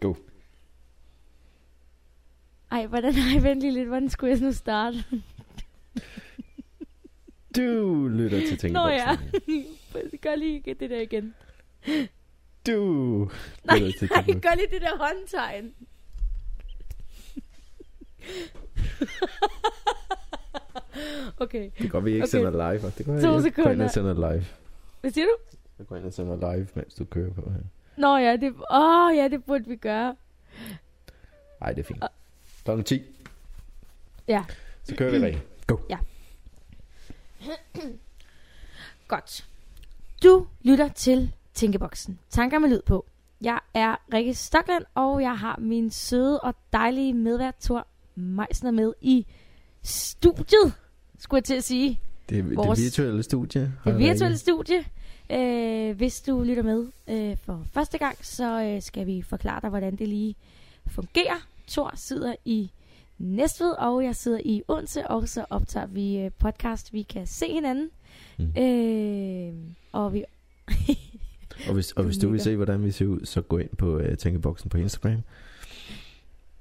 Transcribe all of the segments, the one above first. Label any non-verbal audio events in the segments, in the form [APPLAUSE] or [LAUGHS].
Go. Ej, hvordan, ej, vent lige lidt, hvordan skulle jeg nu starte? Du lytter til Tænkeboksen. Nå ja, gør lige det der igen. Du Nej, lytter til nej, gør lige det der håndtegn. okay, Det går vi ikke Okay. sender live. Det går To jeg sekunder. og sender live. hvad siger du? Jeg går ind og sender live, mens du kører på her. Nå ja, det, åh, ja, det burde vi gøre. Ej, det er fint. Klokken 10. Ja. Så kører vi rigtig. Go. Godt. Du lytter til Tænkeboksen. Tanker med lyd på. Jeg er Rikke Stockland, og jeg har min søde og dejlige medvært Thor Meisner med i studiet, skulle jeg til at sige. Det er det virtuelle studie. Det virtuelle studie. Øh, hvis du lytter med øh, for første gang, så øh, skal vi forklare dig, hvordan det lige fungerer. Thor sidder i Næstved, og jeg sidder i Odense, og så optager vi øh, podcast. Vi kan se hinanden. Mm. Øh, og vi... [LAUGHS] Og hvis, og Du hvis du vil se, hvordan vi ser ud, så gå ind på uh, Tænkeboksen på Instagram.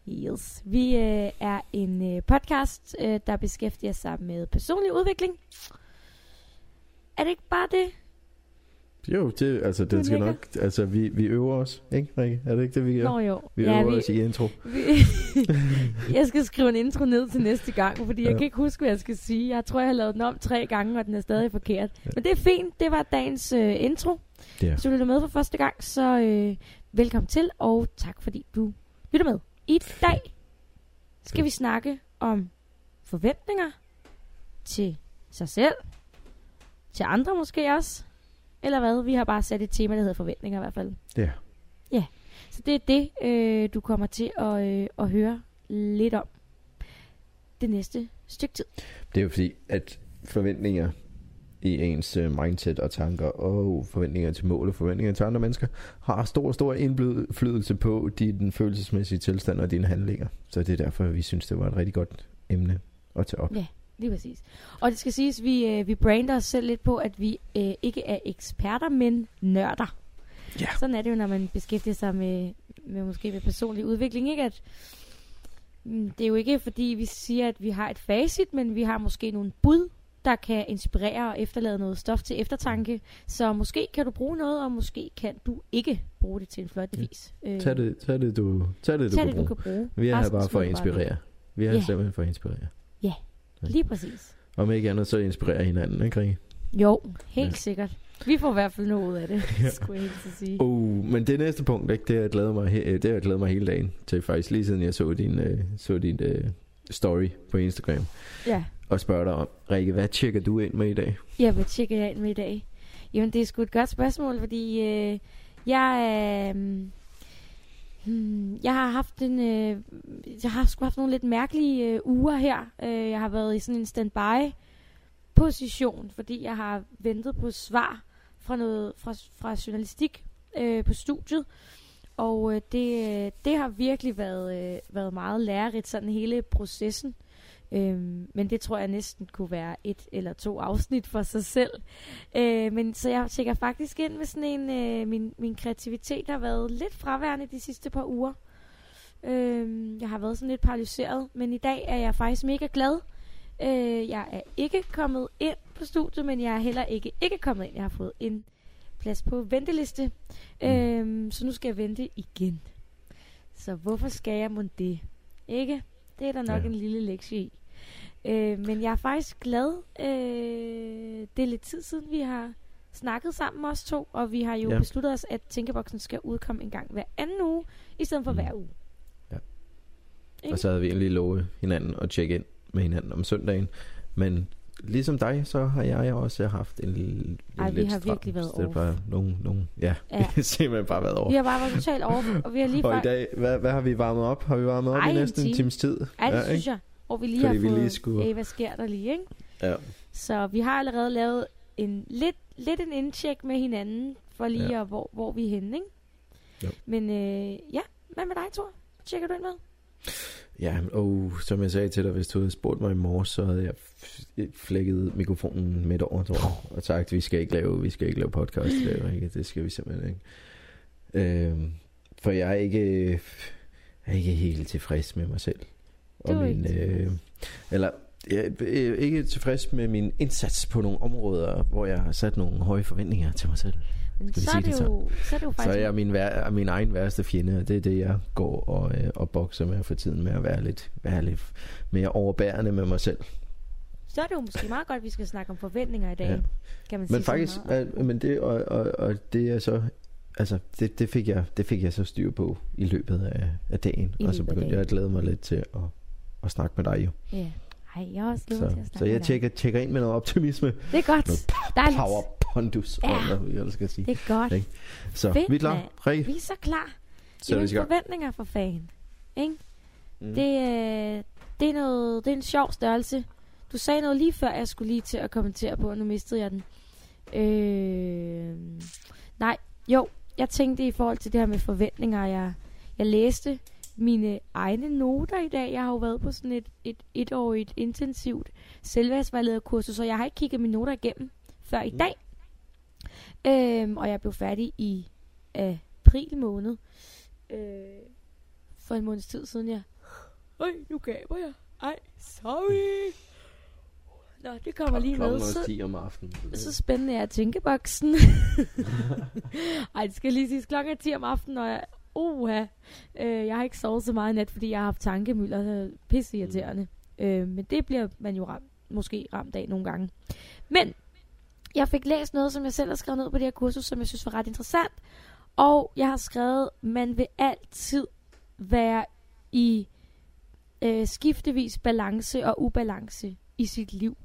Yes. Vi øh, er en øh, podcast, øh, der beskæftiger sig med personlig udvikling. Er det ikke bare det? Jo, det, altså, Du det skal nok... Altså, vi, vi øver os, ikke, Rikke? Er det ikke det, vi gør? Nå jo. vi ja, øver vi, os i intro. vi, [LAUGHS] jeg skal skrive en intro ned til næste gang, fordi jeg Ja. kan ikke huske, hvad jeg skal sige. Jeg tror, jeg har lavet den om tre gange, og den er stadig forkert. Men det er fint. Det var dagens øh, intro. Ja. Hvis du lytter med for første gang, så øh, velkommen til, og tak fordi du lytter med. I dag skal vi snakke om forventninger til sig selv, til andre måske også, eller hvad? Vi har bare sat et tema, der hedder forventninger i hvert fald. Ja. Ja, så det er det, øh, du kommer til at, øh, at høre lidt om det næste stykke tid. Det er jo fordi, at forventninger i ens uh, mindset og tanker og forventninger til mål og forventninger til andre mennesker har stor, stor indflydelse på din følelsesmæssige tilstand og dine handlinger. Så det er derfor, vi synes, det var et rigtig godt emne at tage op. Ja, lige præcis. Og det skal siges, at vi, øh, vi brander os selv lidt på, at vi øh, ikke er eksperter, men nørder. Ja. Sådan er det jo, når man beskæftiger sig med, med måske med personlig udvikling. Ikke? At, mm, det er jo ikke, fordi vi siger, at vi har et facit, men vi har måske nogle bud, der kan inspirere og efterlade noget stof til eftertanke. Så måske kan du bruge noget, og måske kan du ikke bruge det til en flot Ja. vis. Øh, Tag det, tag det, du, tag det, du, tag kan det, du bruge. kan bruge. Vi er her bare for at du bare inspirere. Vi er her Ja. simpelthen for at inspirere. Lige præcis. Om ikke andet, så inspirerer hinanden, ikke Rikke? Jo, helt Ja. ja. sikkert. Vi får i hvert fald noget ud af det, Ja. [LAUGHS] ja. skulle jeg helt sige. Oh, men det næste punkt, ikke, det har jeg glædet mig, he- det har jeg glædet mig hele dagen til, faktisk lige siden jeg så din, øh, så din øh, story på Instagram, Ja, og spørger dig om, Rikke, hvad tjekker du ind med i dag? jeg vil tjekke jer ind med i dag. Jamen, det er sgu et godt spørgsmål, fordi øh, jeg, øh, hmm, jeg har haft en, øh, jeg har sgu haft nogle lidt mærkelige øh, uger her. Øh, jeg har været i sådan en standby position, fordi jeg har ventet på svar fra noget fra, fra journalistik øh, på studiet. Og øh, det, øh, det har virkelig været, øh, været meget lærerigt, sådan hele processen. Øhm, men det tror jeg næsten kunne være et eller to afsnit for sig selv. Øh, men så jeg tjekker faktisk ind med sådan en, øh, min, min kreativitet har været lidt fraværende de sidste par uger. Øh, jeg har været sådan lidt paralyseret, men i dag er jeg faktisk mega glad. Øh, jeg er ikke kommet ind på studiet, men jeg er heller ikke ikke kommet ind. Jeg har fået en plads på venteliste, Mm. øh, så nu skal jeg vente igen. Så hvorfor skal jeg mon det? Ikke? Det er der nok Ja. en lille lektie i. Øh, men jeg er faktisk glad. Øh, det er lidt tid siden, vi har snakket sammen os to, og vi har jo Ja. besluttet os, at Tænkeboksen skal udkomme en gang hver anden uge, i stedet for mm. hver uge. Ja. Ikke? Og så havde vi egentlig lovet hinanden at tjekke ind med hinanden om søndagen, men ligesom dig, så har jeg også haft en lille Ej, en vi lidt har virkelig været er off. bare nogen, nogen, ja, Ja. [LAUGHS] vi har simpelthen bare været over. Vi har bare været totalt over, og vi har lige Og i dag, hvad, hvad har vi varmet op? Har vi varmet op Ej, i en næsten en time. times tid? Ja, det ikke? synes jeg. Og vi lige Fordi har vi fået, lige skulle- hey, hvad sker der lige, ikke? Ja. Så vi har allerede lavet en lidt, lidt en indtjek med hinanden, for lige Ja. ja. at, hvor, hvor vi er henne, ikke? Jo. Men øh, ja, hvad med dig, Thor? Tjekker du ind med? Ja, og som jeg sagde til dig, hvis du havde spurgt mig i morges, så havde jeg flækket mikrofonen midt over, tror jeg, og sagt, vi skal ikke lave, vi skal ikke lave podcast, det, ikke? det skal vi simpelthen ikke. Øhm, for jeg er ikke, jeg er ikke helt tilfreds med mig selv. Du er ikke øh, eller jeg er ikke tilfreds med min indsats på nogle områder, hvor jeg har sat nogle høje forventninger til mig selv. Skal så, er det det jo, så er det jo Så faktisk... er jeg min, vær, min egen værste fjende, og det er det, jeg går og, øh, og bokser med for tiden, med at være lidt, være lidt mere overbærende med mig selv. så er det jo måske meget godt, at vi skal snakke om forventninger i dag. Ja. Kan man sige Men faktisk, så øh, men det, og, og, og det er så, altså, det, det, fik jeg, det fik jeg så styr på i løbet af, af dagen, I og så begyndte jeg at glæde mig lidt til at, at snakke med dig jo. Ja. Ej, jeg har også glædet Så, mig til at snakke så jeg tjekker, tjekker ind med noget optimisme, Det er godt. Noget Dejligt. power pondus, Ja. og hvad jeg skal sige. Det er godt. Ikke? Så Fedt, vi er klar. Ræk, Vi er så klar. så er vi forventninger for fan. Ikke? Mm. Det, øh, det, er noget, det er en sjov størrelse. Du sagde noget lige før, jeg skulle lige til at kommentere på, og nu mistede jeg den. Øh, nej, jo, jeg tænkte i forhold til det her med forventninger, jeg, jeg læste mine egne noter i dag. Jeg har jo været på sådan et, et etårigt intensivt selvværdsvejlederkursus, så jeg har ikke kigget mine noter igennem før i Mm. dag. Øhm, og jeg blev færdig i april måned. Øh, for en måneds tid siden, jeg... Øj, nu gaber jeg. Ej, sorry. Nå, det kommer lige med. Så, 10 om aftenen. så spændende er tænkeboksen. [LAUGHS] Ej, det skal lige sige, klokken er 10 om aftenen, og jeg, uha, øh, jeg har ikke sovet så meget i nat, fordi jeg har haft tankemylder, så er pisse irriterende. Mm. Øh, men det bliver man jo ramt, måske ramt af nogle gange. Men jeg fik læst noget, som jeg selv har skrevet ned på det her kursus, som jeg synes var ret interessant. Og jeg har skrevet, man vil altid være i øh, skiftevis balance og ubalance i sit liv.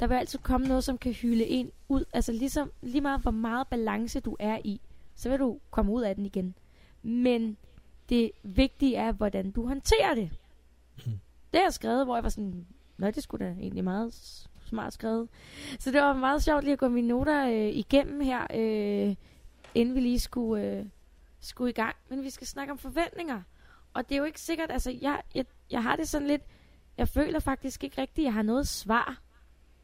Der vil altid komme noget, som kan hylde en ud. Altså ligesom, lige meget hvor meget balance du er i, så vil du komme ud af den igen. Men det vigtige er, hvordan du håndterer det. Mm. Det har jeg skrevet, hvor jeg var sådan, Nå, det skulle da egentlig meget smart skrevet. Så det var meget sjovt lige at gå mine noter øh, igennem her, øh, inden vi lige skulle, øh, skulle i gang. Men vi skal snakke om forventninger. Og det er jo ikke sikkert, altså jeg, jeg, jeg har det sådan lidt, jeg føler faktisk ikke rigtigt, jeg har noget svar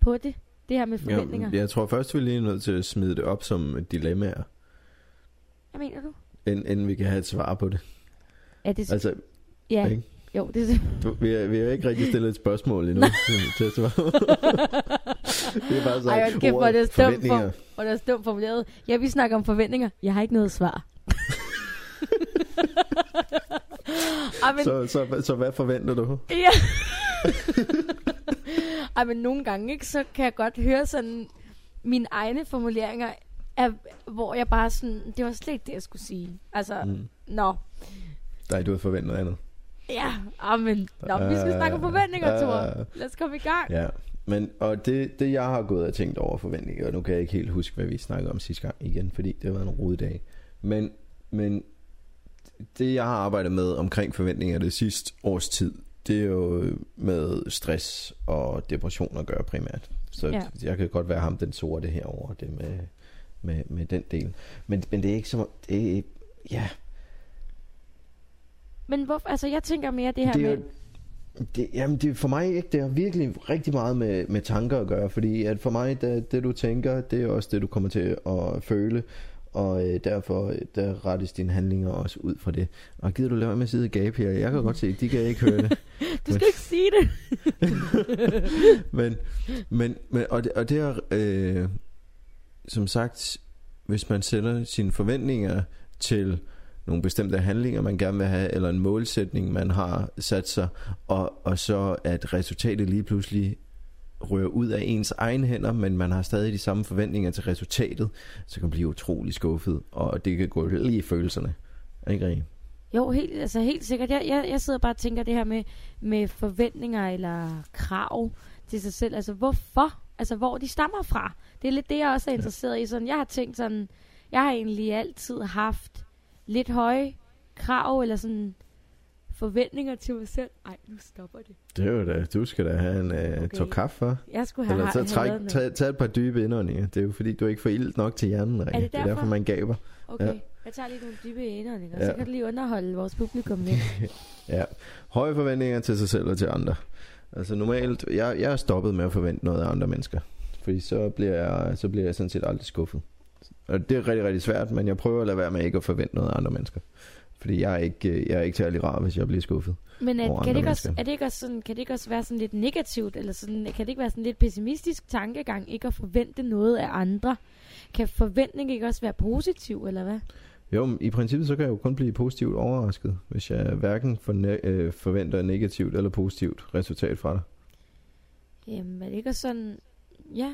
på det. Det her med forventninger. Ja, jeg tror først, vi er lige nødt til at smide det op som et dilemma, Hvad mener du? inden, inden vi kan have et svar på det. Er det, Altså, ja, ikke? Jo, det er du, vi, har, vi har ikke rigtig stillet et spørgsmål endnu [LAUGHS] til at svare. det er bare sådan, Ej, kæft, hvor er det forventninger. Og der er dumt formuleret. Ja, vi snakker om forventninger. Jeg har ikke noget svar. [LAUGHS] Ej, men, Så, så, så hvad forventer du? ja. [LAUGHS] Ej, men nogle gange, ikke, så kan jeg godt høre sådan mine egne formuleringer, af, hvor jeg bare sådan, det var slet ikke det, jeg skulle sige. Altså, mm. Nå, Nej, du har forventet noget andet. Ja, amen. Nå, vi skal snakke om forventninger, Thor. Øh, Lad os komme i gang. Ja, men og det, det jeg har gået og tænkt over forventninger, og nu kan jeg ikke helt huske, hvad vi snakkede om sidste gang igen, fordi det var en rodet dag. Men, men det jeg har arbejdet med omkring forventninger det sidste års tid, det er jo med stress og depression at gøre primært. Så ja. jeg kan godt være ham den sorte herover det med, med, med den del. Men, men det er ikke som det er, ja, Men hvorfor, altså jeg tænker mere det her det er, med, det, jamen det, for mig ikke, det har virkelig rigtig meget med, med tanker at gøre, fordi at for mig, det, det du tænker, det er også det, du kommer til at føle, og øh, derfor øh, der rettes dine handlinger også ud fra det. Og gider du lade være med at sidde og gabe her? Jeg kan godt se, de kan ikke høre det. [LAUGHS] du skal ikke sige det. [LAUGHS] men, men, men og det, og det er, øh, som sagt, hvis man sætter sine forventninger til nogle bestemte handlinger, man gerne vil have, eller en målsætning, man har sat sig, og, og så at resultatet lige pludselig rører ud af ens egne hænder, men man har stadig de samme forventninger til resultatet, så kan man blive utrolig skuffet, og det kan gå lige i følelserne. Ikke rigtigt? Jo, helt, altså helt sikkert. Jeg, jeg, jeg sidder bare og tænker det her med, med forventninger eller krav til sig selv. Altså hvorfor? Altså hvor de stammer fra. Det er lidt det, jeg også er interesseret i. Sådan, jeg har tænkt sådan, jeg har egentlig altid haft lidt høje krav eller sådan forventninger til mig selv. Ej, nu stopper det. Det er jo da, du skal da have en øh, Okay. tår kaffe, hva'? Jeg skulle have, Eller så træk, tag, tag et par dybe indåndinger. Det er jo fordi, du ikke får ilt nok til hjernen. Rikke. det det er derfor, derfor? man gaber. Okay, Ja. jeg tager lige nogle dybe indåndinger, Ja. så kan du lige underholde vores publikum lidt. [LAUGHS] Ja. Høje forventninger til sig selv og til andre. Altså normalt, jeg, jeg er stoppet med at forvente noget af andre mennesker. Fordi så bliver jeg, så bliver jeg sådan set aldrig skuffet. Og det er rigtig, rigtig svært, men jeg prøver at lade være med ikke at forvente noget af andre mennesker. Fordi jeg er ikke, øh, jeg er ikke særlig rar, hvis jeg bliver skuffet. Men at, kan, andre det ikke også, er det ikke også sådan, kan det ikke også være sådan lidt negativt, eller sådan, kan det ikke være sådan lidt pessimistisk tankegang, ikke at forvente noget af andre? Kan forventning ikke også være positiv, eller hvad? Jo, i princippet så kan jeg jo kun blive positivt overrasket, hvis jeg hverken forne- øh, forventer negativt eller positivt resultat fra dig. Jamen, er det ikke også sådan, ja,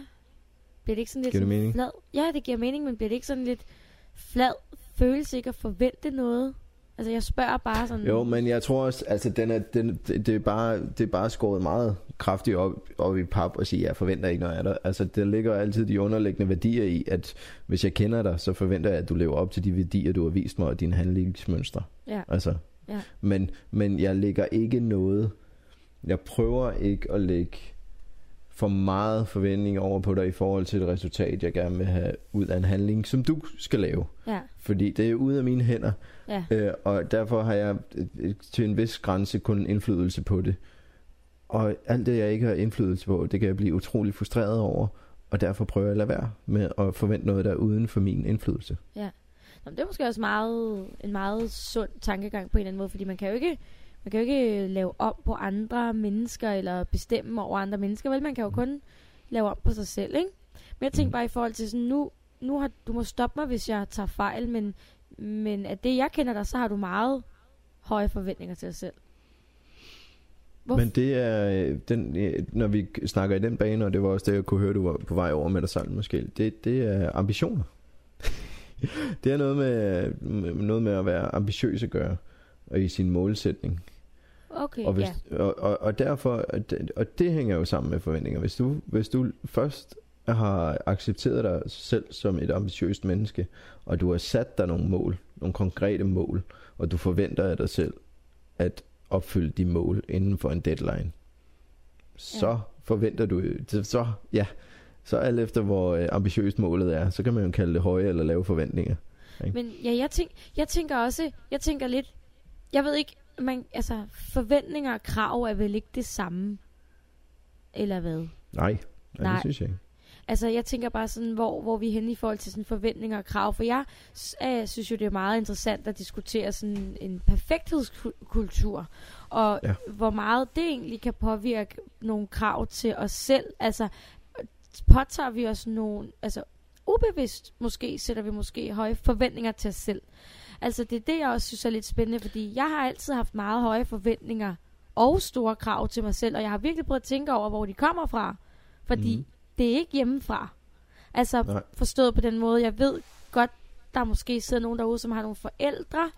bliver det ikke sådan lidt Giver sådan mening? flad? Ja, det giver mening, men bliver det ikke sådan lidt flad følelse ikke at forvente noget? Altså, jeg spørger bare sådan... Jo, men jeg tror også, altså den er, den, det, det, er bare, det er bare skåret meget kraftigt op, op i pap og sige, jeg forventer ikke noget af dig. Altså der ligger altid de underliggende værdier i, at hvis jeg kender dig, så forventer jeg, at du lever op til de værdier, du har vist mig, og dine handlingsmønstre. Ja, Altså, ja. men, men jeg lægger ikke noget, jeg prøver ikke at lægge for meget forventning over på dig i forhold til det resultat, jeg gerne vil have ud af en handling, som du skal lave. Ja, Fordi det er ude af mine hænder, ja, Øh, og derfor har jeg øh, øh, til en vis grænse kun indflydelse på det. Og alt det, jeg ikke har indflydelse på, det kan jeg blive utrolig frustreret over. Og derfor prøver jeg at lade være med at forvente noget, der er uden for min indflydelse. Nå, men det er måske også meget, en meget sund tankegang på en eller anden måde, fordi man kan jo ikke, man kan jo ikke lave om på andre mennesker, eller bestemme over andre mennesker, vel? Man kan jo kun lave om på sig selv, ikke? Men jeg tænker Mm. bare i forhold til sådan, nu, nu har, du må stoppe mig, hvis jeg tager fejl, men, men af det, jeg kender dig, så har du meget høje forventninger til dig selv. Hvor, Men det er, øh, den, øh, når vi snakker i den bane, og det var også det, jeg kunne høre, du var på vej over med dig selv måske, det, det er ambitioner. [LAUGHS] det er noget med, med, noget med at være ambitiøs at gøre, og i sin målsætning. Okay, Og, hvis, ja. og, og, og derfor, og det, og det hænger jo sammen med forventninger. Hvis du, hvis du først har accepteret dig selv som et ambitiøst menneske, og du har sat dig nogle mål, nogle konkrete mål, og du forventer af dig selv at opfylde de mål inden for en deadline, så Ja. forventer du, så- ja, så alt efter hvor øh, ambitiøst målet er, så kan man jo kalde det høje eller lave forventninger. Men ja, jeg, tænk, jeg tænker også, jeg tænker lidt, jeg ved ikke, man, altså forventninger og krav er vel ikke det samme, eller hvad? Nej, nej, Nej. det synes jeg ikke. Altså, jeg tænker bare sådan, hvor, hvor vi er henne i forhold til sådan forventninger og krav. For jeg øh, synes jo, det er meget interessant at diskutere sådan en perfekthedskultur. Og Ja. ja. hvor meget det egentlig kan påvirke nogle krav til os selv. Altså, påtager vi os nogle... Altså, ubevidst måske sætter vi måske høje forventninger til os selv. Altså, det er det, jeg også synes er lidt spændende, fordi jeg har altid haft meget høje forventninger og store krav til mig selv, og jeg har virkelig prøvet at tænke over, hvor de kommer fra. Fordi Mhm. det er ikke hjemmefra. Altså Nej. forstået på den måde, jeg ved godt, der måske sidder nogen derude, som har nogle forældre,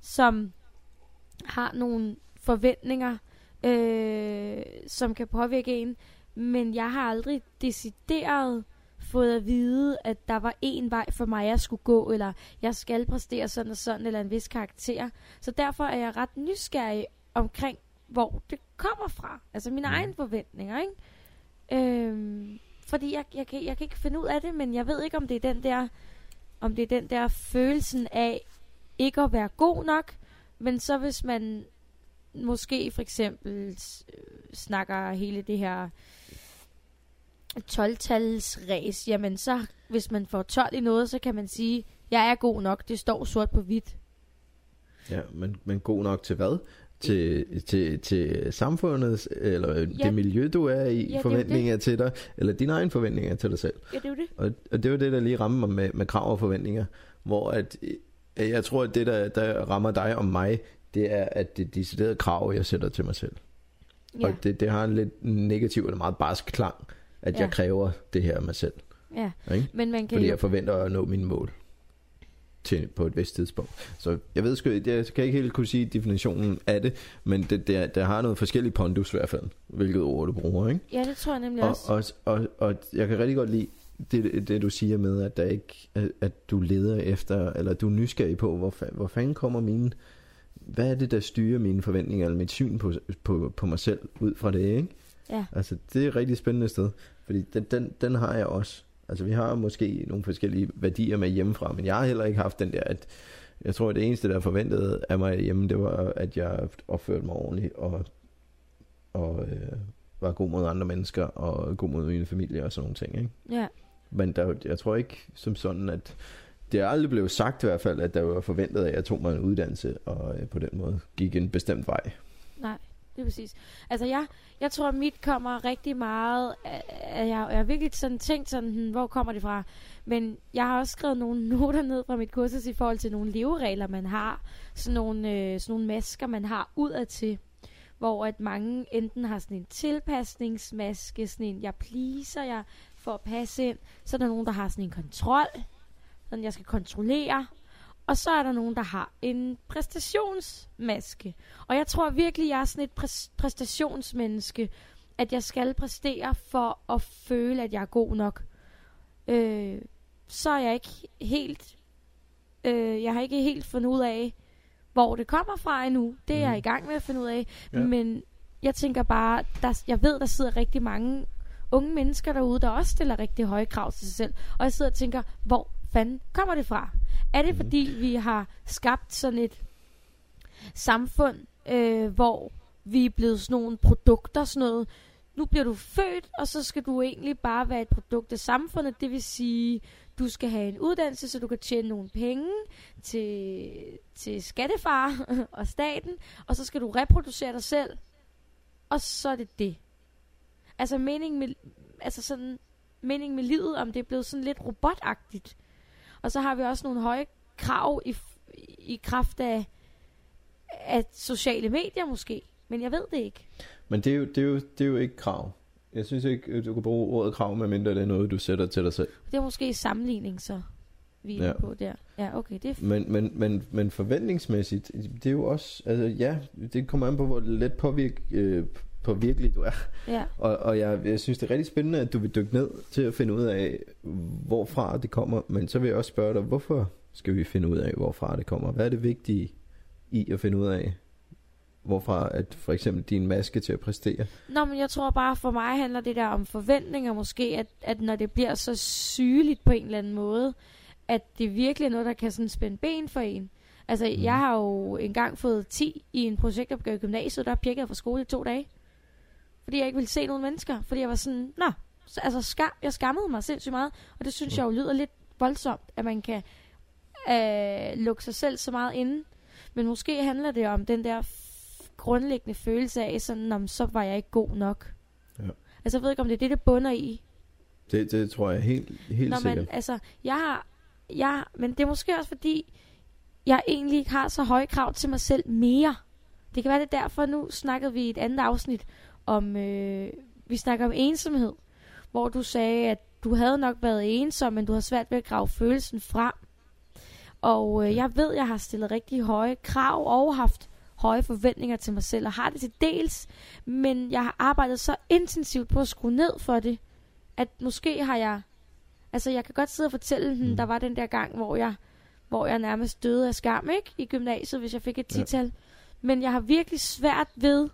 som har nogle forventninger, øh, som kan påvirke en. Men jeg har aldrig decideret fået at vide, at der var en vej for mig, jeg skulle gå, eller jeg skal præstere sådan og sådan, eller en vis karakter. Så derfor er jeg ret nysgerrig omkring, hvor det kommer fra. Altså mine Mhm. egne forventninger, ikke? Øhm, fordi jeg, jeg, kan, jeg kan ikke finde ud af det, men jeg ved ikke, om det er den der, om det er den der følelsen af ikke at være god nok, men så hvis man måske for eksempel øh, snakker hele det her 12-tals race, jamen så hvis man får 12 i noget, så kan man sige, jeg er god nok, det står sort på hvidt. Ja, men, men god nok til hvad? Til, til, til samfundets, eller ja, det miljø, du er i, Ja, det er forventninger til dig, eller dine egne forventninger til dig selv. Ja, det er jo det. Og, og det er jo det, der lige rammer mig med, med krav og forventninger, hvor at, øh, jeg tror, at det, der, der rammer dig og mig, det er, at det er deciderede krav, jeg sætter til mig selv. Ja, Og det, det har en lidt negativ eller meget barsk klang, at Ja. jeg kræver det her af mig selv. ja. Ikke? Men man kan Fordi jo... jeg forventer at nå mine mål til, på et vist tidspunkt. Så jeg ved sgu, jeg kan ikke helt kunne sige definitionen af det, men det, det, det har noget forskelligt pondus i hvert fald, hvilket ord du bruger, ikke? Ja, det tror jeg nemlig Og, også. og, og, og jeg kan rigtig godt lide det, det du siger med, at, der ikke, at- du leder efter, eller du er nysgerrig på, hvor, hvor fanden kommer mine, hvad er det, der styrer mine forventninger, eller mit syn på, på, på mig selv, ud fra det, ikke? Ja. Altså, det er et rigtig spændende sted, fordi den, den, den har jeg også. Altså, vi har måske nogle forskellige værdier med hjemmefra, men jeg har heller ikke haft den der, at jeg tror, at det eneste, der forventede af mig hjemme, det var, at jeg opførte mig ordentligt, og, og øh, var god mod andre mennesker, og god mod min familie og sådan nogle ting, ikke? Ja, Men der, jeg tror ikke som sådan, at det er aldrig blevet sagt i hvert fald, at der var forventet, at jeg tog mig en uddannelse, og øh, på den måde gik en bestemt vej lige det præcis. Altså jeg, jeg tror, mit kommer rigtig meget, at jeg, jeg har virkelig sådan tænkt sådan, hmm, hvor kommer det fra? Men jeg har også skrevet nogle [LAUGHS] noter ned fra mit kursus i forhold til nogle leveregler, man har. Sådan nogle, øh, sådan nogle masker, man har udadtil. Hvor at mange enten har sådan en tilpasningsmaske, sådan en, jeg pleaser jeg for at passe ind. Så er der nogen, der har sådan en kontrol, sådan jeg skal kontrollere. Og så er der nogen, der har en præstationsmaske. Og jeg tror virkelig, jeg er sådan et præ- præstationsmenneske, at jeg skal præstere for at føle, at jeg er god nok. Øh, så er jeg ikke helt... Øh, jeg har ikke helt fundet ud af, hvor det kommer fra endnu. Det er jeg Mhm. i gang med at finde ud af. Ja. Men jeg tænker bare, der, jeg ved, der sidder rigtig mange unge mennesker derude, der også stiller rigtig høje krav til sig selv. Og jeg sidder og tænker, hvor fanden kommer det fra? Er det Mhm. fordi, vi har skabt sådan et samfund, øh, hvor vi er blevet sådan nogle produkter, sådan noget, nu bliver du født, og så skal du egentlig bare være et produkt af samfundet. Det vil sige, du skal have en uddannelse, så du kan tjene nogle penge til, til skattefar [LAUGHS] og staten, og så skal du reproducere dig selv, og så er det det. Altså meningen med, altså sådan, meningen med livet, om det er blevet sådan lidt robotagtigt. Og så har vi også nogle høje krav i, i kraft af, af sociale medier måske. Men jeg ved det ikke. Men det er, jo, det, er jo, det er jo ikke krav. Jeg synes ikke, du kan bruge ordet krav, medmindre det er noget, du sætter til dig selv. Det er måske sammenligning så, vi er Ja. på der. Ja, okay, det er Men, men, men, men forventningsmæssigt, det er jo også, altså ja, det kommer an på, hvor let påvirk, øh, påvirkelig du er. ja. Og, og jeg, jeg synes, det er rigtig spændende, at du vil dykke ned til at finde ud af, hvorfra det kommer. Men så vil jeg også spørge dig, hvorfor skal vi finde ud af, hvorfra det kommer? Hvad er det vigtige i at finde ud af, hvorfra at for eksempel din maske til at præstere? Nå, men jeg tror bare, for mig handler det der om forventninger måske, at, at når det bliver så sygeligt på en eller anden måde, at det virkelig er noget, der kan sådan spænde ben for en. Altså, mm. jeg har jo engang fået 10 i en projektopgave i gymnasiet, der pjekkede jeg fra skole i to dage. Fordi jeg ikke ville se nogen mennesker. Fordi jeg var sådan, nå, så, altså skam, jeg skammede mig sindssygt meget. Og det synes Mm. jeg jo lyder lidt voldsomt, at man kan øh, lukke sig selv så meget inde. Men måske handler det om den der grundlæggende følelse af, sådan, om så var jeg ikke god nok. Ja. Altså jeg ved ikke, om det er det, det bunder i. Det, det tror jeg helt, helt Når sikkert. man, altså, jeg har, jeg, men det er måske også fordi, jeg egentlig ikke har så høje krav til mig selv mere. Det kan være det er derfor, nu snakkede vi i et andet afsnit om, øh, vi snakker om ensomhed, hvor du sagde, at du havde nok været ensom, men du har svært ved at grave følelsen frem. Og øh, jeg ved, jeg har stillet rigtig høje krav og haft høje forventninger til mig selv, og har det til dels, men jeg har arbejdet så intensivt på at skrue ned for det, at måske har jeg, altså jeg kan godt sidde og fortælle, mm. Mm. der var den der gang, hvor jeg, hvor jeg nærmest døde af skam, ikke? I gymnasiet, hvis jeg fik et Ja. tital. Men jeg har virkelig svært ved,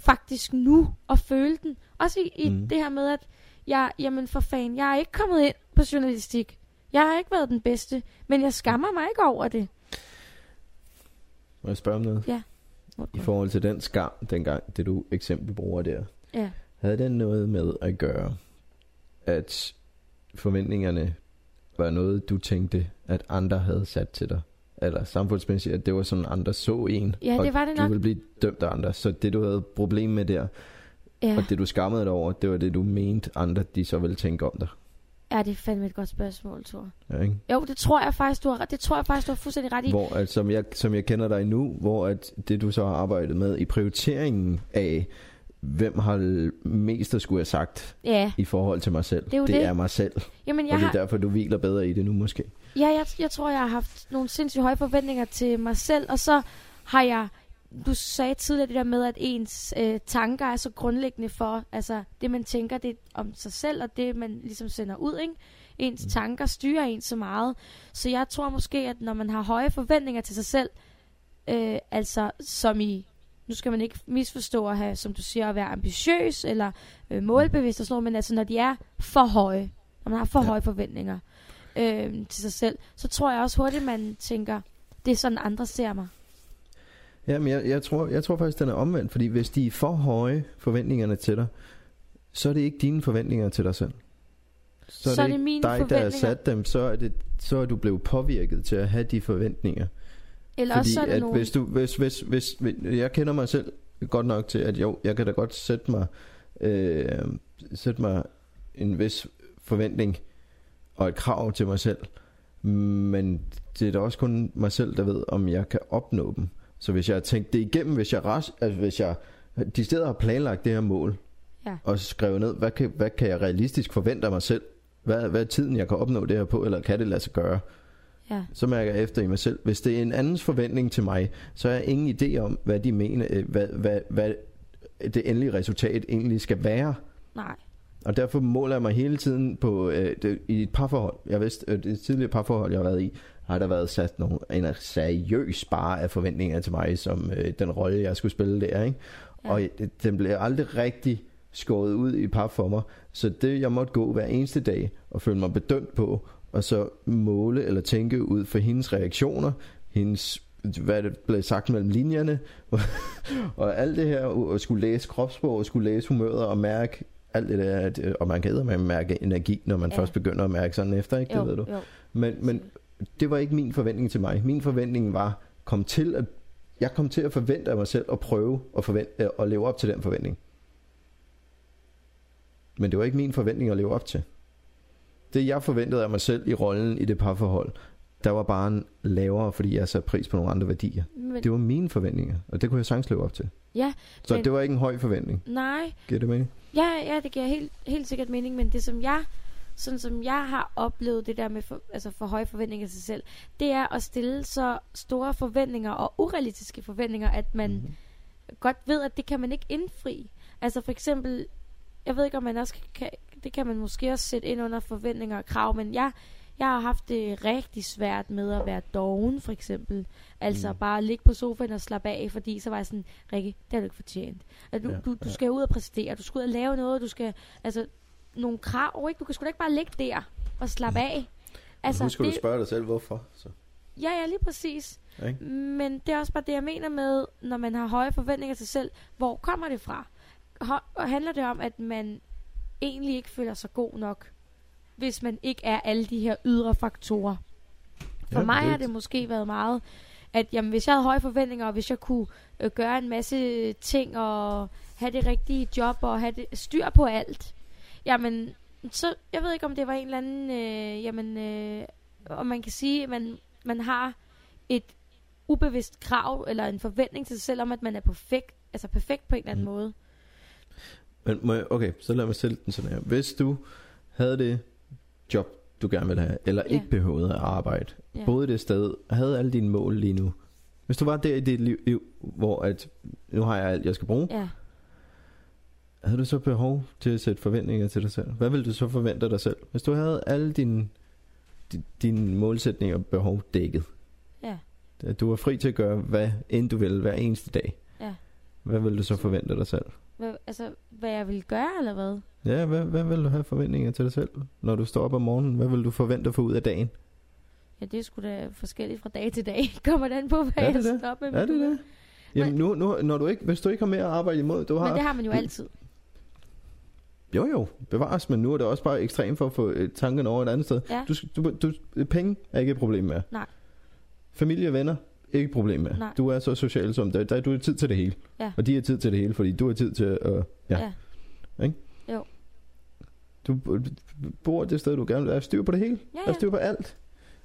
faktisk nu, at føle den. Også i, i Mm. det her med, at jeg, jamen for fanden, jeg er ikke kommet ind på journalistik. Jeg har ikke været den bedste, men jeg skammer mig ikke over det. Må jeg spørge om noget? I forhold til den skam, dengang, det du eksempel bruger der, Ja. havde den noget med at gøre, at forventningerne var noget, du tænkte, at andre havde sat til dig? Eller samfundsmæssigt, at det var sådan, andre så en, Ja, det var det du nok. ville blive dømt af andre. Så det, du havde problem med der, Ja. og det, du skammede dig over, det var det, du mente, andre de så ville tænke om dig. ja, det er fandme et godt spørgsmål, Thor. Ja, ikke? Jo, det tror jeg faktisk, du har, det tror jeg faktisk, du har fuldstændig ret i. Hvor, at, som, jeg, som jeg kender dig nu, hvor at det, du så har arbejdet med i prioriteringen af, hvem har mest at skulle have sagt Ja, i forhold til mig selv. Det er jo det det. er mig selv. jamen og jeg det har, er derfor, du hviler bedre i det nu måske. Ja, jeg, jeg tror, jeg har haft nogle sindssygt høje forventninger til mig selv, og så har jeg, du sagde tidligere det der med, at ens øh, tanker er så grundlæggende for, altså det man tænker det om sig selv, og det man ligesom sender ud, ikke? Ens mm. tanker styrer en så meget. Så jeg tror måske, at når man har høje forventninger til sig selv, øh, altså som i, nu skal man ikke misforstå at have, som du siger, at være ambitiøs eller øh, målbevidst og sådan noget, men altså når de er for høje, når man har for Ja. høje forventninger, øh, til sig selv, så tror jeg også hurtigt, man tænker, det er sådan, andre ser mig. Ja, men jeg, jeg, tror, jeg tror faktisk, den er omvendt. Fordi hvis de er for høje, forventningerne til dig, så er det ikke dine forventninger til dig selv. så er, Så er det, det mine dig, der har sat dem, så er, det, så er du blevet påvirket til at have de forventninger. Eller Fordi også så er at nogen... hvis du, hvis, hvis, hvis, hvis, jeg kender mig selv godt nok til, at jo, jeg kan da godt sætte mig, øh, sætte mig en vis forventning og et krav til mig selv. Men det er da også kun mig selv, der ved, om jeg kan opnå dem. Så hvis jeg har tænkt det igennem, hvis jeg, ras, altså hvis jeg de steder har planlagt det her mål, Ja. og skrevet ned, hvad kan, hvad kan jeg realistisk forvente af mig selv? Hvad, hvad er tiden, jeg kan opnå det her på, eller kan det lade sig gøre? Ja. så mærker jeg efter i mig selv. Hvis det er en andens forventning til mig, så har jeg ingen idé om, hvad de mener, øh, hvad, hvad, hvad det endelige resultat egentlig skal være. Nej. Og derfor måler jeg mig hele tiden på øh, det, i et parforhold. Jeg vidste, øh, det tidligere parforhold, jeg har været i, har der været sat nogle, en seriøs bare af forventninger til mig, som øh, den rolle, jeg skulle spille der. Ikke? Ja. Og det, den blev aldrig rigtig skåret ud i pap for mig. Så det, jeg måtte gå hver eneste dag og føle mig bedømt på, og så måle eller tænke ud for hendes reaktioner, hendes hvad det blev sagt mellem linjerne, [LAUGHS] og alt det her, og skulle læse kropssprog, og skulle læse humøret og mærke alt det der, at, øh, og man kan med mærke energi, når man Ja. først begynder at mærke sådan efter, ikke? Det Jo, ved du. jo. Men, men det var ikke min forventning til mig. Min forventning var, kom til at, jeg kom til at forvente af mig selv og prøve at, forvente, øh, at leve op til den forventning. Men det var ikke min forventning at leve op til. Det jeg forventede af mig selv i rollen i det parforhold, der var bare en lavere, fordi jeg satte pris på nogle andre værdier. Men, Det var mine forventninger, og det kunne jeg sagtens leve op til. ja, Så Men- det var ikke en høj forventning. nej. Giver det mening? Ja, ja, det giver helt, helt sikkert mening, men det som jeg, sådan som jeg har oplevet det der med for, altså for høje forventninger til sig selv, det er at stille så store forventninger og urealistiske forventninger, at man Mhm. mm. godt ved, at det kan man ikke indfri. Altså for eksempel, jeg ved ikke om man også kan, det kan man måske også sætte ind under forventninger og krav, men jeg, jeg har haft det rigtig svært med at være doven, for eksempel. Altså Mm. mm. bare ligge på sofaen og slappe af, fordi så var jeg sådan, Rikke, det har du ikke fortjent. Altså, du, Ja, du, du ja. skal ud og præstere, du skal ud og lave noget, du skal, altså, nogle krav, ikke? Du kan sgu da ikke bare ligge der og slappe af. Altså, Husk, det... du spørge dig selv, hvorfor. Så. ja, ja, lige præcis. Ikke? Men det er også bare det, jeg mener med, når man har høje forventninger til sig selv. Hvor kommer det fra? Og handler det om, at man egentlig ikke føler sig god nok, hvis man ikke er alle de her ydre faktorer? For Ja, mig har det- måske været meget, at jamen, hvis jeg havde høje forventninger, og hvis jeg kunne øh, gøre en masse ting, og have det rigtige job, og have det, styr på alt, jamen, så, jeg ved ikke, om det var en eller anden, øh, jamen, øh, om man kan sige, at man, man har et ubevidst krav, eller en forventning til sig selv om, at man er perfekt, altså perfekt på en eller anden Mm. måde. Men må jeg, okay, så lad mig stille den sådan her. Hvis du havde det job, du gerne ville have, eller Ja. ikke behøvede at arbejde, Ja. boede det sted, havde alle dine mål lige nu. Hvis du var der i dit liv, hvor at, nu har jeg alt, jeg skal bruge, Ja. havde du så behov til at sætte forventninger til dig selv? Hvad ville du så forvente dig selv? Hvis du havde alle dine, di- dine målsætninger og behov dækket, Ja. at du var fri til at gøre, hvad end du ville hver eneste dag, Ja. hvad ville du så forvente dig selv? Hvad, altså, hvad jeg ville gøre, eller hvad? Ja, hvad, hvad vil du have forventninger til dig selv? Når du står op om morgenen, hvad vil du forvente at få ud af dagen? Ja, det er sgu da forskelligt fra dag til dag. [LAUGHS] Kommer det an på, hvad Er jeg det står med. Er det det? Jamen nu, nu, når du ikke, hvis du ikke har mere at arbejde imod, du har... Men det har man jo du- altid. Jo jo, bevares, men nu er det også bare ekstremt for at få øh, tanken over et andet sted. Ja. Du, du, du, penge er ikke et problem med. Nej. Familie og venner, ikke et problem med. Nej. Du er så social som dig. Der, du har tid til det hele. Ja. Og de har tid til det hele, fordi du har tid til at... Ja. ja. Du b- bor det sted, du gerne vil. Er styr på det hele? Ja, Er ja. styr på alt?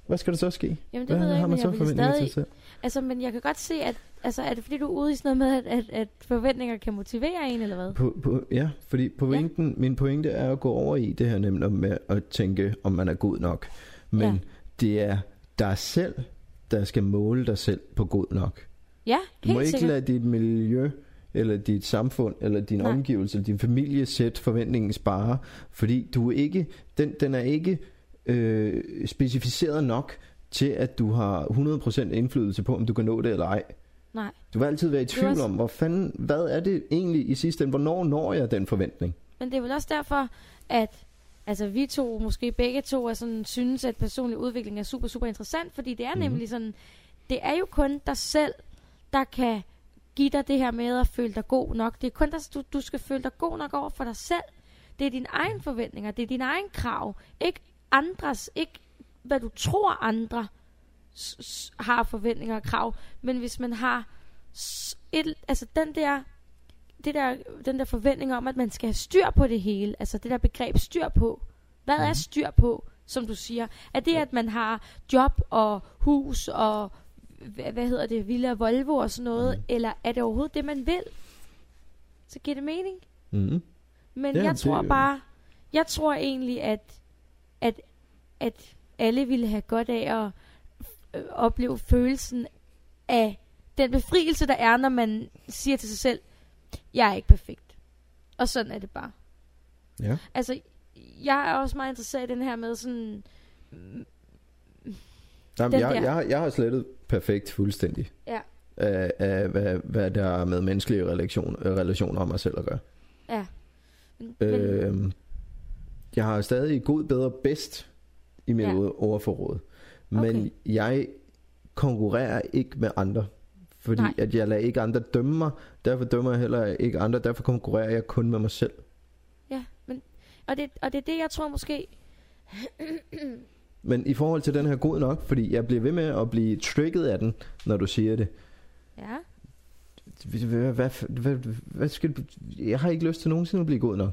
Hvad skal der så ske? Jamen, det Hvad ved jeg har ikke, man så forventninger til stadig... sig selv? Altså, men jeg kan godt se, at... Altså, er det fordi, du er ude i sådan noget med, at, at, at forventninger kan motivere en, eller hvad? På, på, ja, fordi pointen, ja. min pointe er at gå over i det her nemlig med at tænke, om man er god nok. Men ja. det er dig selv, der skal måle dig selv på god nok. Ja, Du helt må ikke sikkert. lade dit miljø, eller dit samfund, eller din Nej. omgivelse, eller din familie sætte forventningen spare, fordi du ikke, den, den er ikke øh, specificeret nok til, at du har 100% indflydelse på, om du kan nå det eller ej. Nej. Du vil altid være i tvivl også- om, hvor fanden, hvad er det egentlig i sidste ende? Hvornår når jeg den forventning? Men det er vel også derfor, at altså, vi to, måske begge to, er sådan, synes, at personlig udvikling er super, super interessant, fordi det er mm. nemlig sådan, det er jo kun dig selv, der kan give dig det her med at føle dig god nok. Det er kun dig, du, du skal føle dig god nok over for dig selv. Det er dine egne forventninger, det er dine egne krav. Ikke andres, ikke hvad du tror andre har forventninger og krav. Men hvis man har et, altså den der, det der, den der forventning om, at man skal have styr på det hele, altså det der begreb styr på. Hvad er Mhm. styr på, som du siger? Er det, at man har job og hus og hvad, hvad hedder det, Villa Volvo og sådan noget, Mhm. eller er det overhovedet det, man vil? Så giver det mening? Mm. Men Ja, jeg det- tror bare, jeg tror egentlig, at, at, at alle ville have godt af at øh, opleve følelsen af den befrielse, der er, når man siger til sig selv, jeg er ikke perfekt. Og sådan er det bare. Ja. Altså, jeg er også meget interesseret i den her med sådan, Jamen, jeg, jeg, har- jeg har slettet perfekt fuldstændig ja, af, af hvad, hvad der er med menneskelige relation, relationer om mig selv at gøre. ja. Men, Øh, jeg har stadig god, bedre, bedst i mit Ja. ordforråd. Men Okay. jeg konkurrerer ikke med andre. Fordi Nej. at jeg lader ikke andre dømme mig. Derfor dømmer jeg heller ikke andre. Derfor konkurrerer jeg kun med mig selv. ja, men, og, det, og det er det, jeg tror måske, [CLEARS THROAT] Men i forhold til den her god nok, fordi jeg bliver ved med at blive trigget af den, når du siger det. ja, Hvad, hvad, hvad, hvad skal jeg har ikke lyst til nogensinde at blive god nok.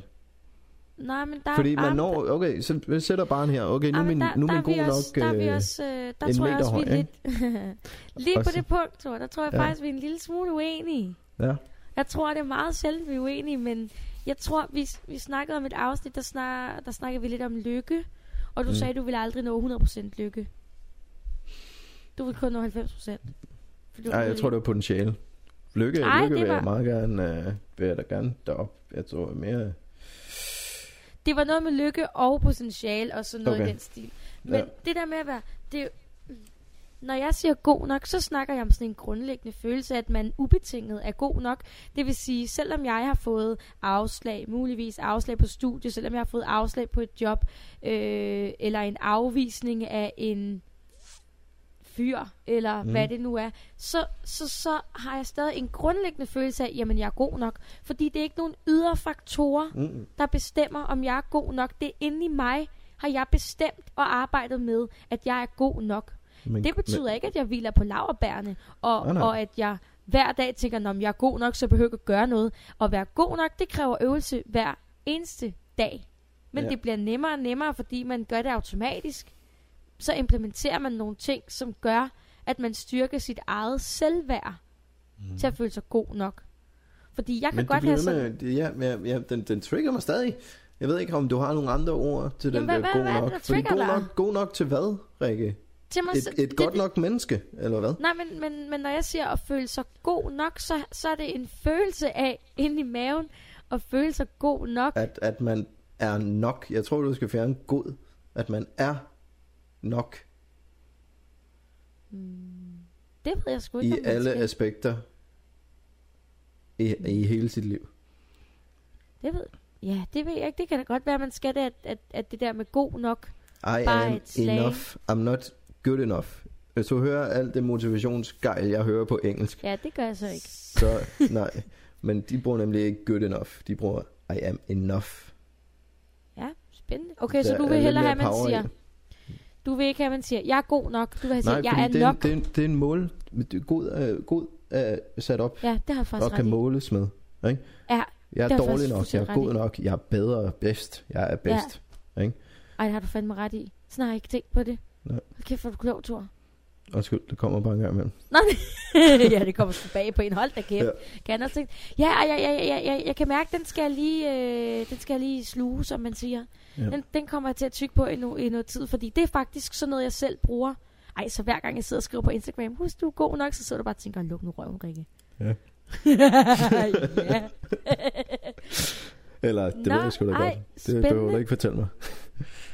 Nej, men der Fordi ah, man men når, okay, så jeg sætter barn her. Okay, nu Ah, er min, der, nu er der min vi god også, nok... Der er vi øh, også, øh, der en tror jeg også, vi er høj, lidt... [LAUGHS] lige på det punkt, tror jeg, der tror jeg Ja. faktisk, vi er en lille smule uenige. Ja. Jeg tror, det er meget sjældent, vi er uenige, men jeg tror, vi, vi snakkede om et afsnit, der, snak, der snakkede vi lidt om lykke, og du Mm. sagde, du ville aldrig nå 100% lykke. Du vil kun nå 90%. Fordi du Ej, jeg tror, det var potentiale. Lykke, Ej, lykke det vil jeg var- meget gerne, øh, vil jeg da gerne derop. Jeg tror mere... Det var noget med lykke og potentiale og sådan noget Okay. i den stil. Men Ja. det der med at være... Det, når jeg siger god nok, så snakker jeg om sådan en grundlæggende følelse, at man ubetinget er god nok. Det vil sige, selvom jeg har fået afslag, muligvis afslag på studie, selvom jeg har fået afslag på et job, øh, eller en afvisning af en fyr, eller Mm. hvad det nu er, så, så, så har jeg stadig en grundlæggende følelse af, jamen jeg er god nok. Fordi det er ikke nogen ydre faktorer, Mm. der bestemmer, om jeg er god nok. Det er inde i mig, har jeg bestemt og arbejdet med, at jeg er god nok. Men, Det betyder ikke, at jeg hviler på laverbærene, og, Nej, nej. og at jeg hver dag tænker, om jeg er god nok, så behøver jeg at gøre noget. Og være god nok, det kræver øvelse hver eneste dag. Men ja. det bliver nemmere og nemmere, fordi man gør det automatisk. Så implementerer man nogle ting, som gør, at man styrker sit eget selvværd mm. til at føle sig god nok. Fordi jeg kan men godt have sådan... med, det- ja, men ja, den, den trigger mig stadig. Jeg ved ikke, om du har nogle andre ord til Jamen, den hvad- der hvad- god hvad det, nok. der Fordi god dig? nok, god nok til hvad, Rikke? Til mig Et, et det- godt det- nok menneske, eller hvad? Nej, men, men, men når jeg siger at føle sig god nok, så, så er det en følelse af inde i maven at føle sig god nok. At, at man er nok. Jeg tror, du skal fjerne god. At man er nok Det ved jeg sgu ikke, i om alle skal. aspekter i, i hele sit liv. Det ved Ja, det ved jeg ikke. Det kan da godt være, man skal det, at, at, at det der med god nok. I am enough. I'm not good enough. Hvis du hører alt det motivationsgejl, jeg hører på engelsk, Ja, det gør jeg så ikke. [LAUGHS] så nej. Men de bruger nemlig ikke good enough. De bruger I am enough. Ja, spændende. Okay, så Der du er vil hellere have, at man siger. Du vil ikke have, at man siger, jeg er god nok. Du vil have Nej, sige, jeg er det, er, nok. en- det, er, en- det er en mål. God, er, god er sat op Ja, det har faktisk og kan i. måles med. Ikke? Ja, Jeg Det er dårlig nok, jeg er god nok, jeg er bedre bedst. Jeg er bedst. ej, det har du fandme ret i. Sådan har jeg ikke tænkt på det. Nej. Kæft, hvor du klog, Thor. Undskyld, det kommer bare en gang imellem. Nå, [LAUGHS] ja, det kommer tilbage på en hold, der kæft. Ja. Kan jeg også tænke, ja, ja, ja, ja, ja, jeg kan mærke, den skal jeg lige, øh, den skal jeg lige sluge, som man siger. Ja. Den, den kommer jeg til at tykke på i, no, i noget tid, fordi det er faktisk sådan noget, jeg selv bruger. Ej, så hver gang jeg sidder og skriver på Instagram, husk du er god nok, så sidder du bare og tænker, luk nu røven, Rikke. Ja. [LAUGHS] ja. [LAUGHS] Eller, det Nå, ved jeg sgu da ej, godt. Det spændende. behøver du ikke fortælle mig.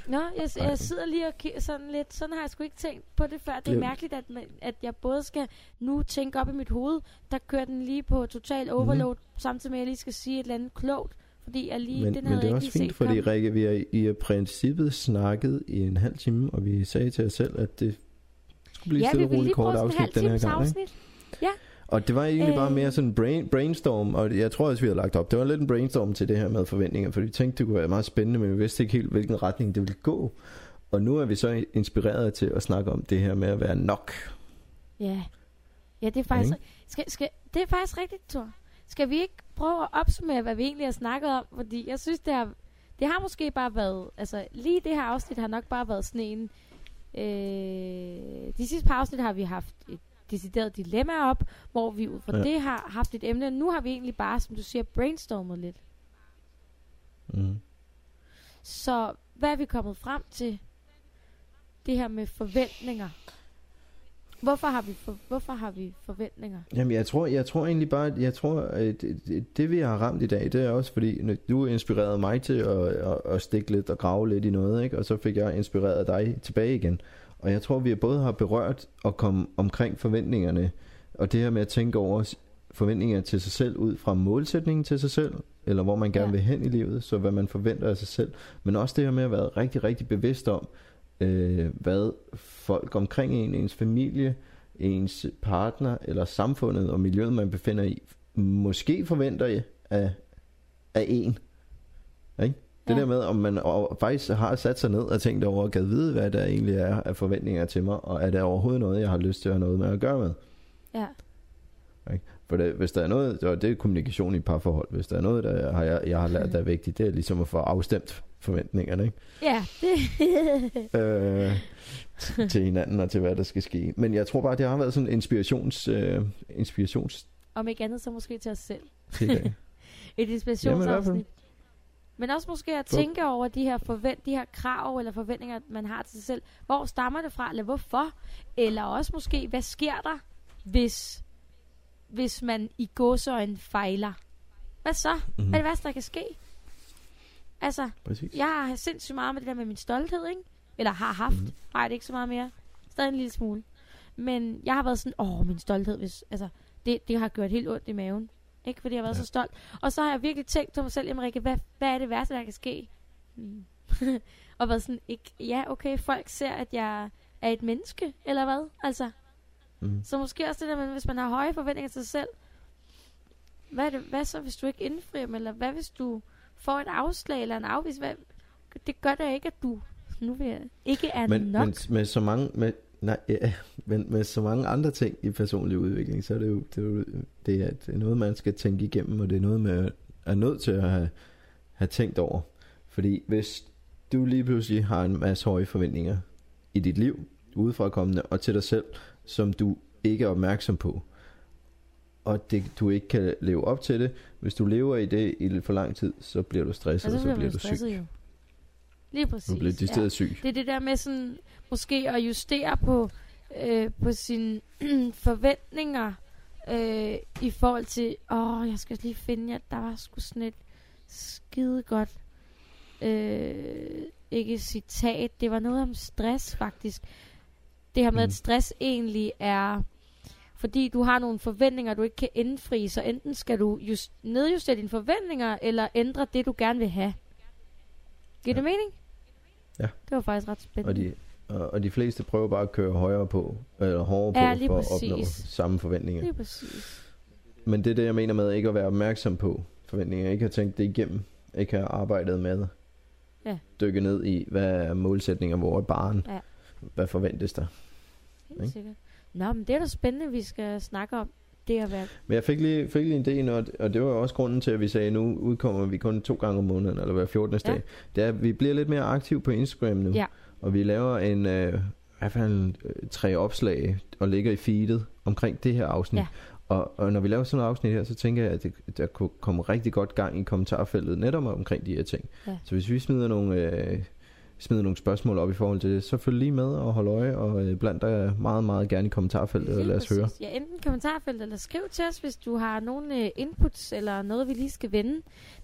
Nå, jeg, jeg sidder lige og kigger sådan lidt, sådan har jeg sgu ikke tænkt på det før. Det er Det- mærkeligt, at, man, at jeg både skal nu tænke op i mit hoved, der kører den lige på total overload, mm. samtidig med at jeg lige skal sige et eller andet klogt, fordi jeg lige, Men, den men det er også fint, fordi komme. Rikke, vi har i princippet snakket i en halv time, og vi sagde til os selv, at det skulle blive Ja, stille og roligt kort afsnit den her gang. Ikke? afsnit. Og det var egentlig bare Øh. mere sådan en brain, brainstorm, og jeg tror også, vi havde lagt op. Det var lidt en brainstorm til det her med forventninger, for vi tænkte, det kunne være meget spændende, men vi vidste ikke helt, hvilken retning det ville gå. Og nu er vi så inspireret til at snakke om det her med at være nok. Ja. Ja, det er faktisk, Ikke? skal, skal, det er faktisk rigtigt, Thor. Skal vi ikke prøve at opsummere, hvad vi egentlig har snakket om? Fordi jeg synes, det har, det har måske bare været... Altså, lige det her afsnit har nok bare været sådan en... Øh, de sidste par afsnit har vi haft et decideret dilemma op, hvor vi ud fra Ja. det har haft et emne. Nu har vi egentlig bare, som du siger, brainstormet lidt. Mm. Så hvad er vi kommet frem til? Det her med forventninger. Hvorfor har vi, for, hvorfor har vi forventninger? Jamen, jeg tror, jeg tror egentlig bare, jeg tror, at det, det, vi har ramt i dag, det er også fordi, du inspirerede mig til at, at, at stikke lidt og grave lidt i noget, ikke? og så fik jeg inspireret dig tilbage igen. Og jeg tror, vi både har berørt og komme omkring forventningerne, og det her med at tænke over forventninger til sig selv ud fra målsætningen til sig selv, eller hvor man gerne Ja. vil hen i livet, så hvad man forventer af sig selv. Men også det her med at være rigtig, rigtig bevidst om, øh, hvad folk omkring en, ens familie, ens partner eller samfundet og miljøet, man befinder i, måske forventer af, af en. Ikke? Det Ja. der med, om man og faktisk har sat sig ned og tænkt over og gad vide, hvad der egentlig er af forventninger til mig, og er det overhovedet noget, jeg har lyst til at have noget med at gøre med. Ja. For det, hvis der er noget, og det er kommunikation i parforhold, hvis der er noget, der har jeg, jeg har lært, der er [LAUGHS] vigtigt, det er ligesom at få afstemt forventningerne, ikke? Ja, [LAUGHS] øh, til hinanden og til hvad der skal ske. Men jeg tror bare, det har været sådan en inspirations, øh, inspirations Om ikke andet, så måske til os selv. [LAUGHS] Et inspirationsafsnit. Men også måske at tænke over de her, forvent, de her krav eller forventninger, man har til sig selv. Hvor stammer det fra, eller hvorfor? Eller også måske, hvad sker der, hvis, hvis man i gåsøjne fejler? Hvad så? Mm. Mhm. Hvad er det værste, der kan ske? Altså, Præcis. jeg har sindssygt meget med det der med min stolthed, ikke? Eller har haft. Mhm. Mm. Har jeg det ikke så meget mere. Stadig en lille smule. Men jeg har været sådan, åh, min stolthed, hvis, altså, det, det har gjort helt ondt i maven. Ikke fordi jeg har været Ja. så stolt. Og så har jeg virkelig tænkt til mig selv, jamen Rikke, hvad, hvad er det værste, der kan ske? Hmm. [LAUGHS] og været sådan, ikke, ja, okay, folk ser, at jeg er et menneske, eller hvad? Altså, Mm. så måske også det der med, hvis man har høje forventninger til sig selv, hvad, er det, hvad så, hvis du ikke indfrier dem, eller hvad hvis du får et afslag eller en afvis? Hvad, det gør da ikke, at du nu vil jeg, ikke er Men, nok. men med så mange med, nej, ja, men med så mange andre ting i personlig udvikling, så er det jo det er, jo, det er, det er noget, man skal tænke igennem, og det er noget, man er nødt til at have, have tænkt over. Fordi hvis du lige pludselig har en masse høje forventninger i dit liv, udefrakommende og til dig selv, som du ikke er opmærksom på, og det, du ikke kan leve op til det, hvis du lever i det i for lang tid, så bliver du stresset, og og så bliver man du syg. jo. Lige præcis. Du bliver decideret ja. syg. Det er det der med sådan, måske at justere på, øh, på sine [CLEARS THROAT] forventninger, øh, i forhold til, åh, jeg skal lige finde, at der var sgu sådan et skide godt, øh, ikke citat, det var noget om stress faktisk. Det her med, Mhm. at stress egentlig er, fordi du har nogle forventninger, du ikke kan indfri, så enten skal du just, nedjustere dine forventninger, eller ændre det, du gerne vil have. Giver Ja. det mening? Ja. Det var faktisk ret Og spændende. de, og, og de fleste prøver bare at køre højere på, eller hårdere Ja, på, for præcis. at opnå samme forventninger. Lige præcis. Men det er det, jeg mener med ikke at være opmærksom på forventninger. Ikke have tænkt det igennem. Ikke have arbejdet med. Ja. Dykke ned i, hvad er målsætninger, hvor er barn. Ja. Hvad forventes der? Helt Ikke? sikkert. Nå, men det er da spændende, vi skal snakke om. Det at være... Men jeg fik lige, fik lige en idé, og, og det var også grunden til, at vi sagde, at nu udkommer vi kun to gange om måneden, eller hver 14. Ja. dag. Det er, at vi bliver lidt mere aktiv på Instagram nu. Ja. Og vi laver en, øh, i hvert fald tre opslag, og ligger i feedet omkring det her afsnit. Ja. Og, og når vi laver sådan et afsnit her, så tænker jeg, at det, der kunne komme rigtig godt gang i kommentarfeltet netop omkring de her ting. Ja. Så hvis vi smider nogle, øh, smider nogle spørgsmål op i forhold til det, så følg lige med og hold øje, og øh, blandt dig meget, meget gerne i kommentarfeltet, og Lige lad os præcis. høre. Ja, enten kommentarfelt, eller skriv til os, hvis du har nogle uh, inputs, eller noget, vi lige skal vende.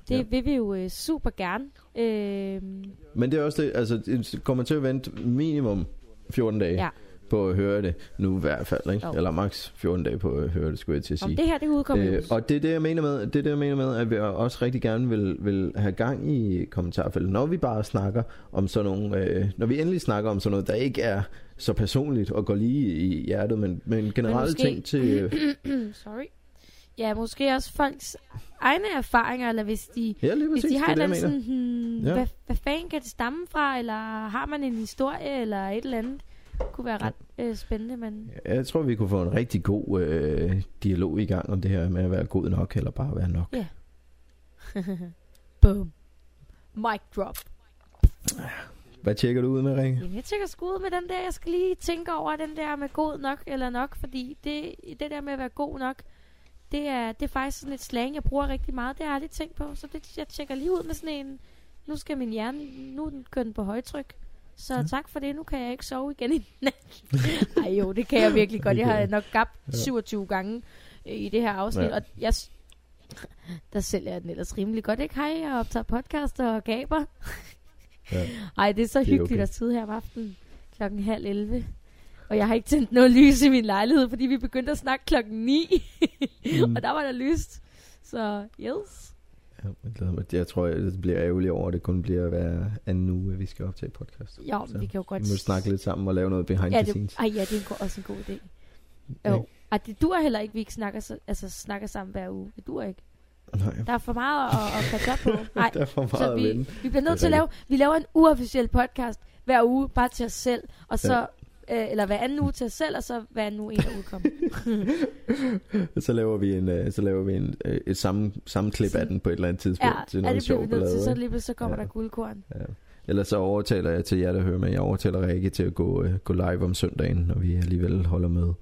Det Ja. vil vi jo uh, super gerne. Øh, Men det er også det, altså det kommer til at vente minimum 14 dage Ja. På at høre det nu i hvert fald, ikke? Jo. Eller max 14 dage på at høre det, skulle jeg til at Om sige. det her, det kan udkomme Øh, og det er det, jeg mener med, det er det, jeg mener med, at vi også rigtig gerne vil, vil have gang i kommentarfeltet, når vi bare snakker om sådan nogle, øh, når vi endelig snakker om sådan noget, der ikke er så personligt og går lige i hjertet, men, men generelle måske- ting til, [CLEARS THROAT] Sorry. Ja, måske også folks egne erfaringer, eller hvis de, ja, hvis de har et er eller andet sådan, hmm, ja. hvad, hvad fanden kan det stamme fra, eller har man en historie, eller et eller andet, kunne være ret øh, spændende, men Jeg tror, vi kunne få en rigtig god øh, dialog i gang om det her med at være god nok, eller bare være nok. [LAUGHS] boom. Mic drop. Hvad tjekker du ud med, Rikke? Jamen, jeg tænker sgu ud med den der, jeg skal lige tænke over den der med god nok eller nok, fordi det, det der med at være god nok, det er, det er faktisk sådan et slang, jeg bruger rigtig meget. Det har jeg aldrig tænkt på, så det, jeg tjekker lige ud med sådan en, nu skal min hjerne, nu den kørt den på højtryk. Så Ja. tak for det, nu kan jeg ikke sove igen i nat. [LAUGHS] Ej jo, det kan jeg virkelig godt. Jeg har nok gabt Ja. 27 gange øh, i det her afsnit, Ja. og jeg, der sælger jeg den ellers rimelig godt, ikke? Hej, jeg optager podcast og gaber. Ja. [LAUGHS] Ej, det er så Det er hyggeligt okay. at sidde her om aftenen klokken halv 11. Og jeg har ikke tændt noget lys i min lejlighed, fordi vi begyndte at snakke klokken 9. [LAUGHS] Mm. og der var der lyst. Så yes. Ja, jeg, glæder mig. jeg tror, jeg bliver ærgerlig over, at det kun bliver hver anden uge, at vi skal optage podcast. Jo, Så vi kan jo godt... Vi må snakke lidt sammen og lave noget behind ja, the det, scenes. ej, ja, det er også en god idé. Ja. Jo. Og det dur heller ikke, vi ikke snakker, så, altså, snakker sammen hver uge. Det dur ikke. Nej, Der er for meget at, at catch up på. [LAUGHS] Nej, der er for meget så at vi, vi bliver nødt Det til at lave... Vi laver en uofficiel podcast hver uge, bare til os selv. Og så... Øh, eller hver anden uge til os selv, og så hver anden uge en, der udkommer. [LAUGHS] så laver vi en, øh, så laver vi en, øh, et samme, samme klip af den på et eller andet tidspunkt ja, til ja, noget det bliver vi nødt til. Så lige så kommer Ja. der guldkorn. Ja. Ellers så overtaler jeg til jer, der hører med. Jeg overtaler Rikke til at gå, øh, gå live om søndagen, når vi alligevel holder med.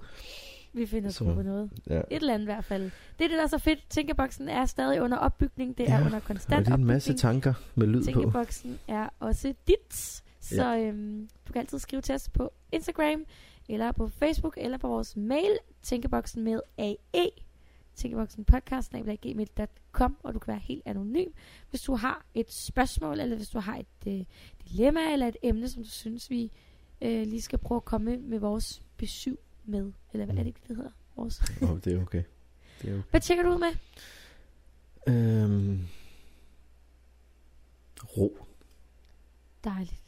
Vi finder Så- på noget. Ja. Et eller andet i hvert fald. Det er det, der er så fedt. Tænkeboksen er stadig under opbygning. Det er Ja, under konstant det er en masse opbygning. tanker med lyd på. Tænkeboksen er også dit. Så øhm, du kan altid skrive til os på Instagram, eller på Facebook, eller på vores mail, tænkeboksen med AE. Tænkeboksen podcast, og du kan være helt anonym. Hvis du har et spørgsmål, eller hvis du har et øh, dilemma, eller et emne, som du synes, vi øh, lige skal prøve at komme med vores besøg med. Eller hvad Mm. er det ikke, det hedder? Vores. Oh, det er okay. Det er okay. Hvad tjekker du ud med? Øhm, ro. Dejligt.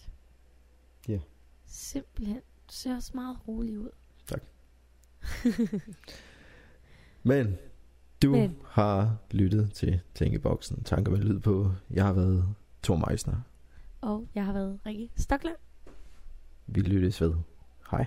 Simpelthen. Du ser også meget rolig ud. Men du Men. Har lyttet til Tænkeboksen. Tanker med lyd på. Jeg har været Thor Meisner. Og jeg har været Rikke Stokland. Vi lyttes ved. Hej.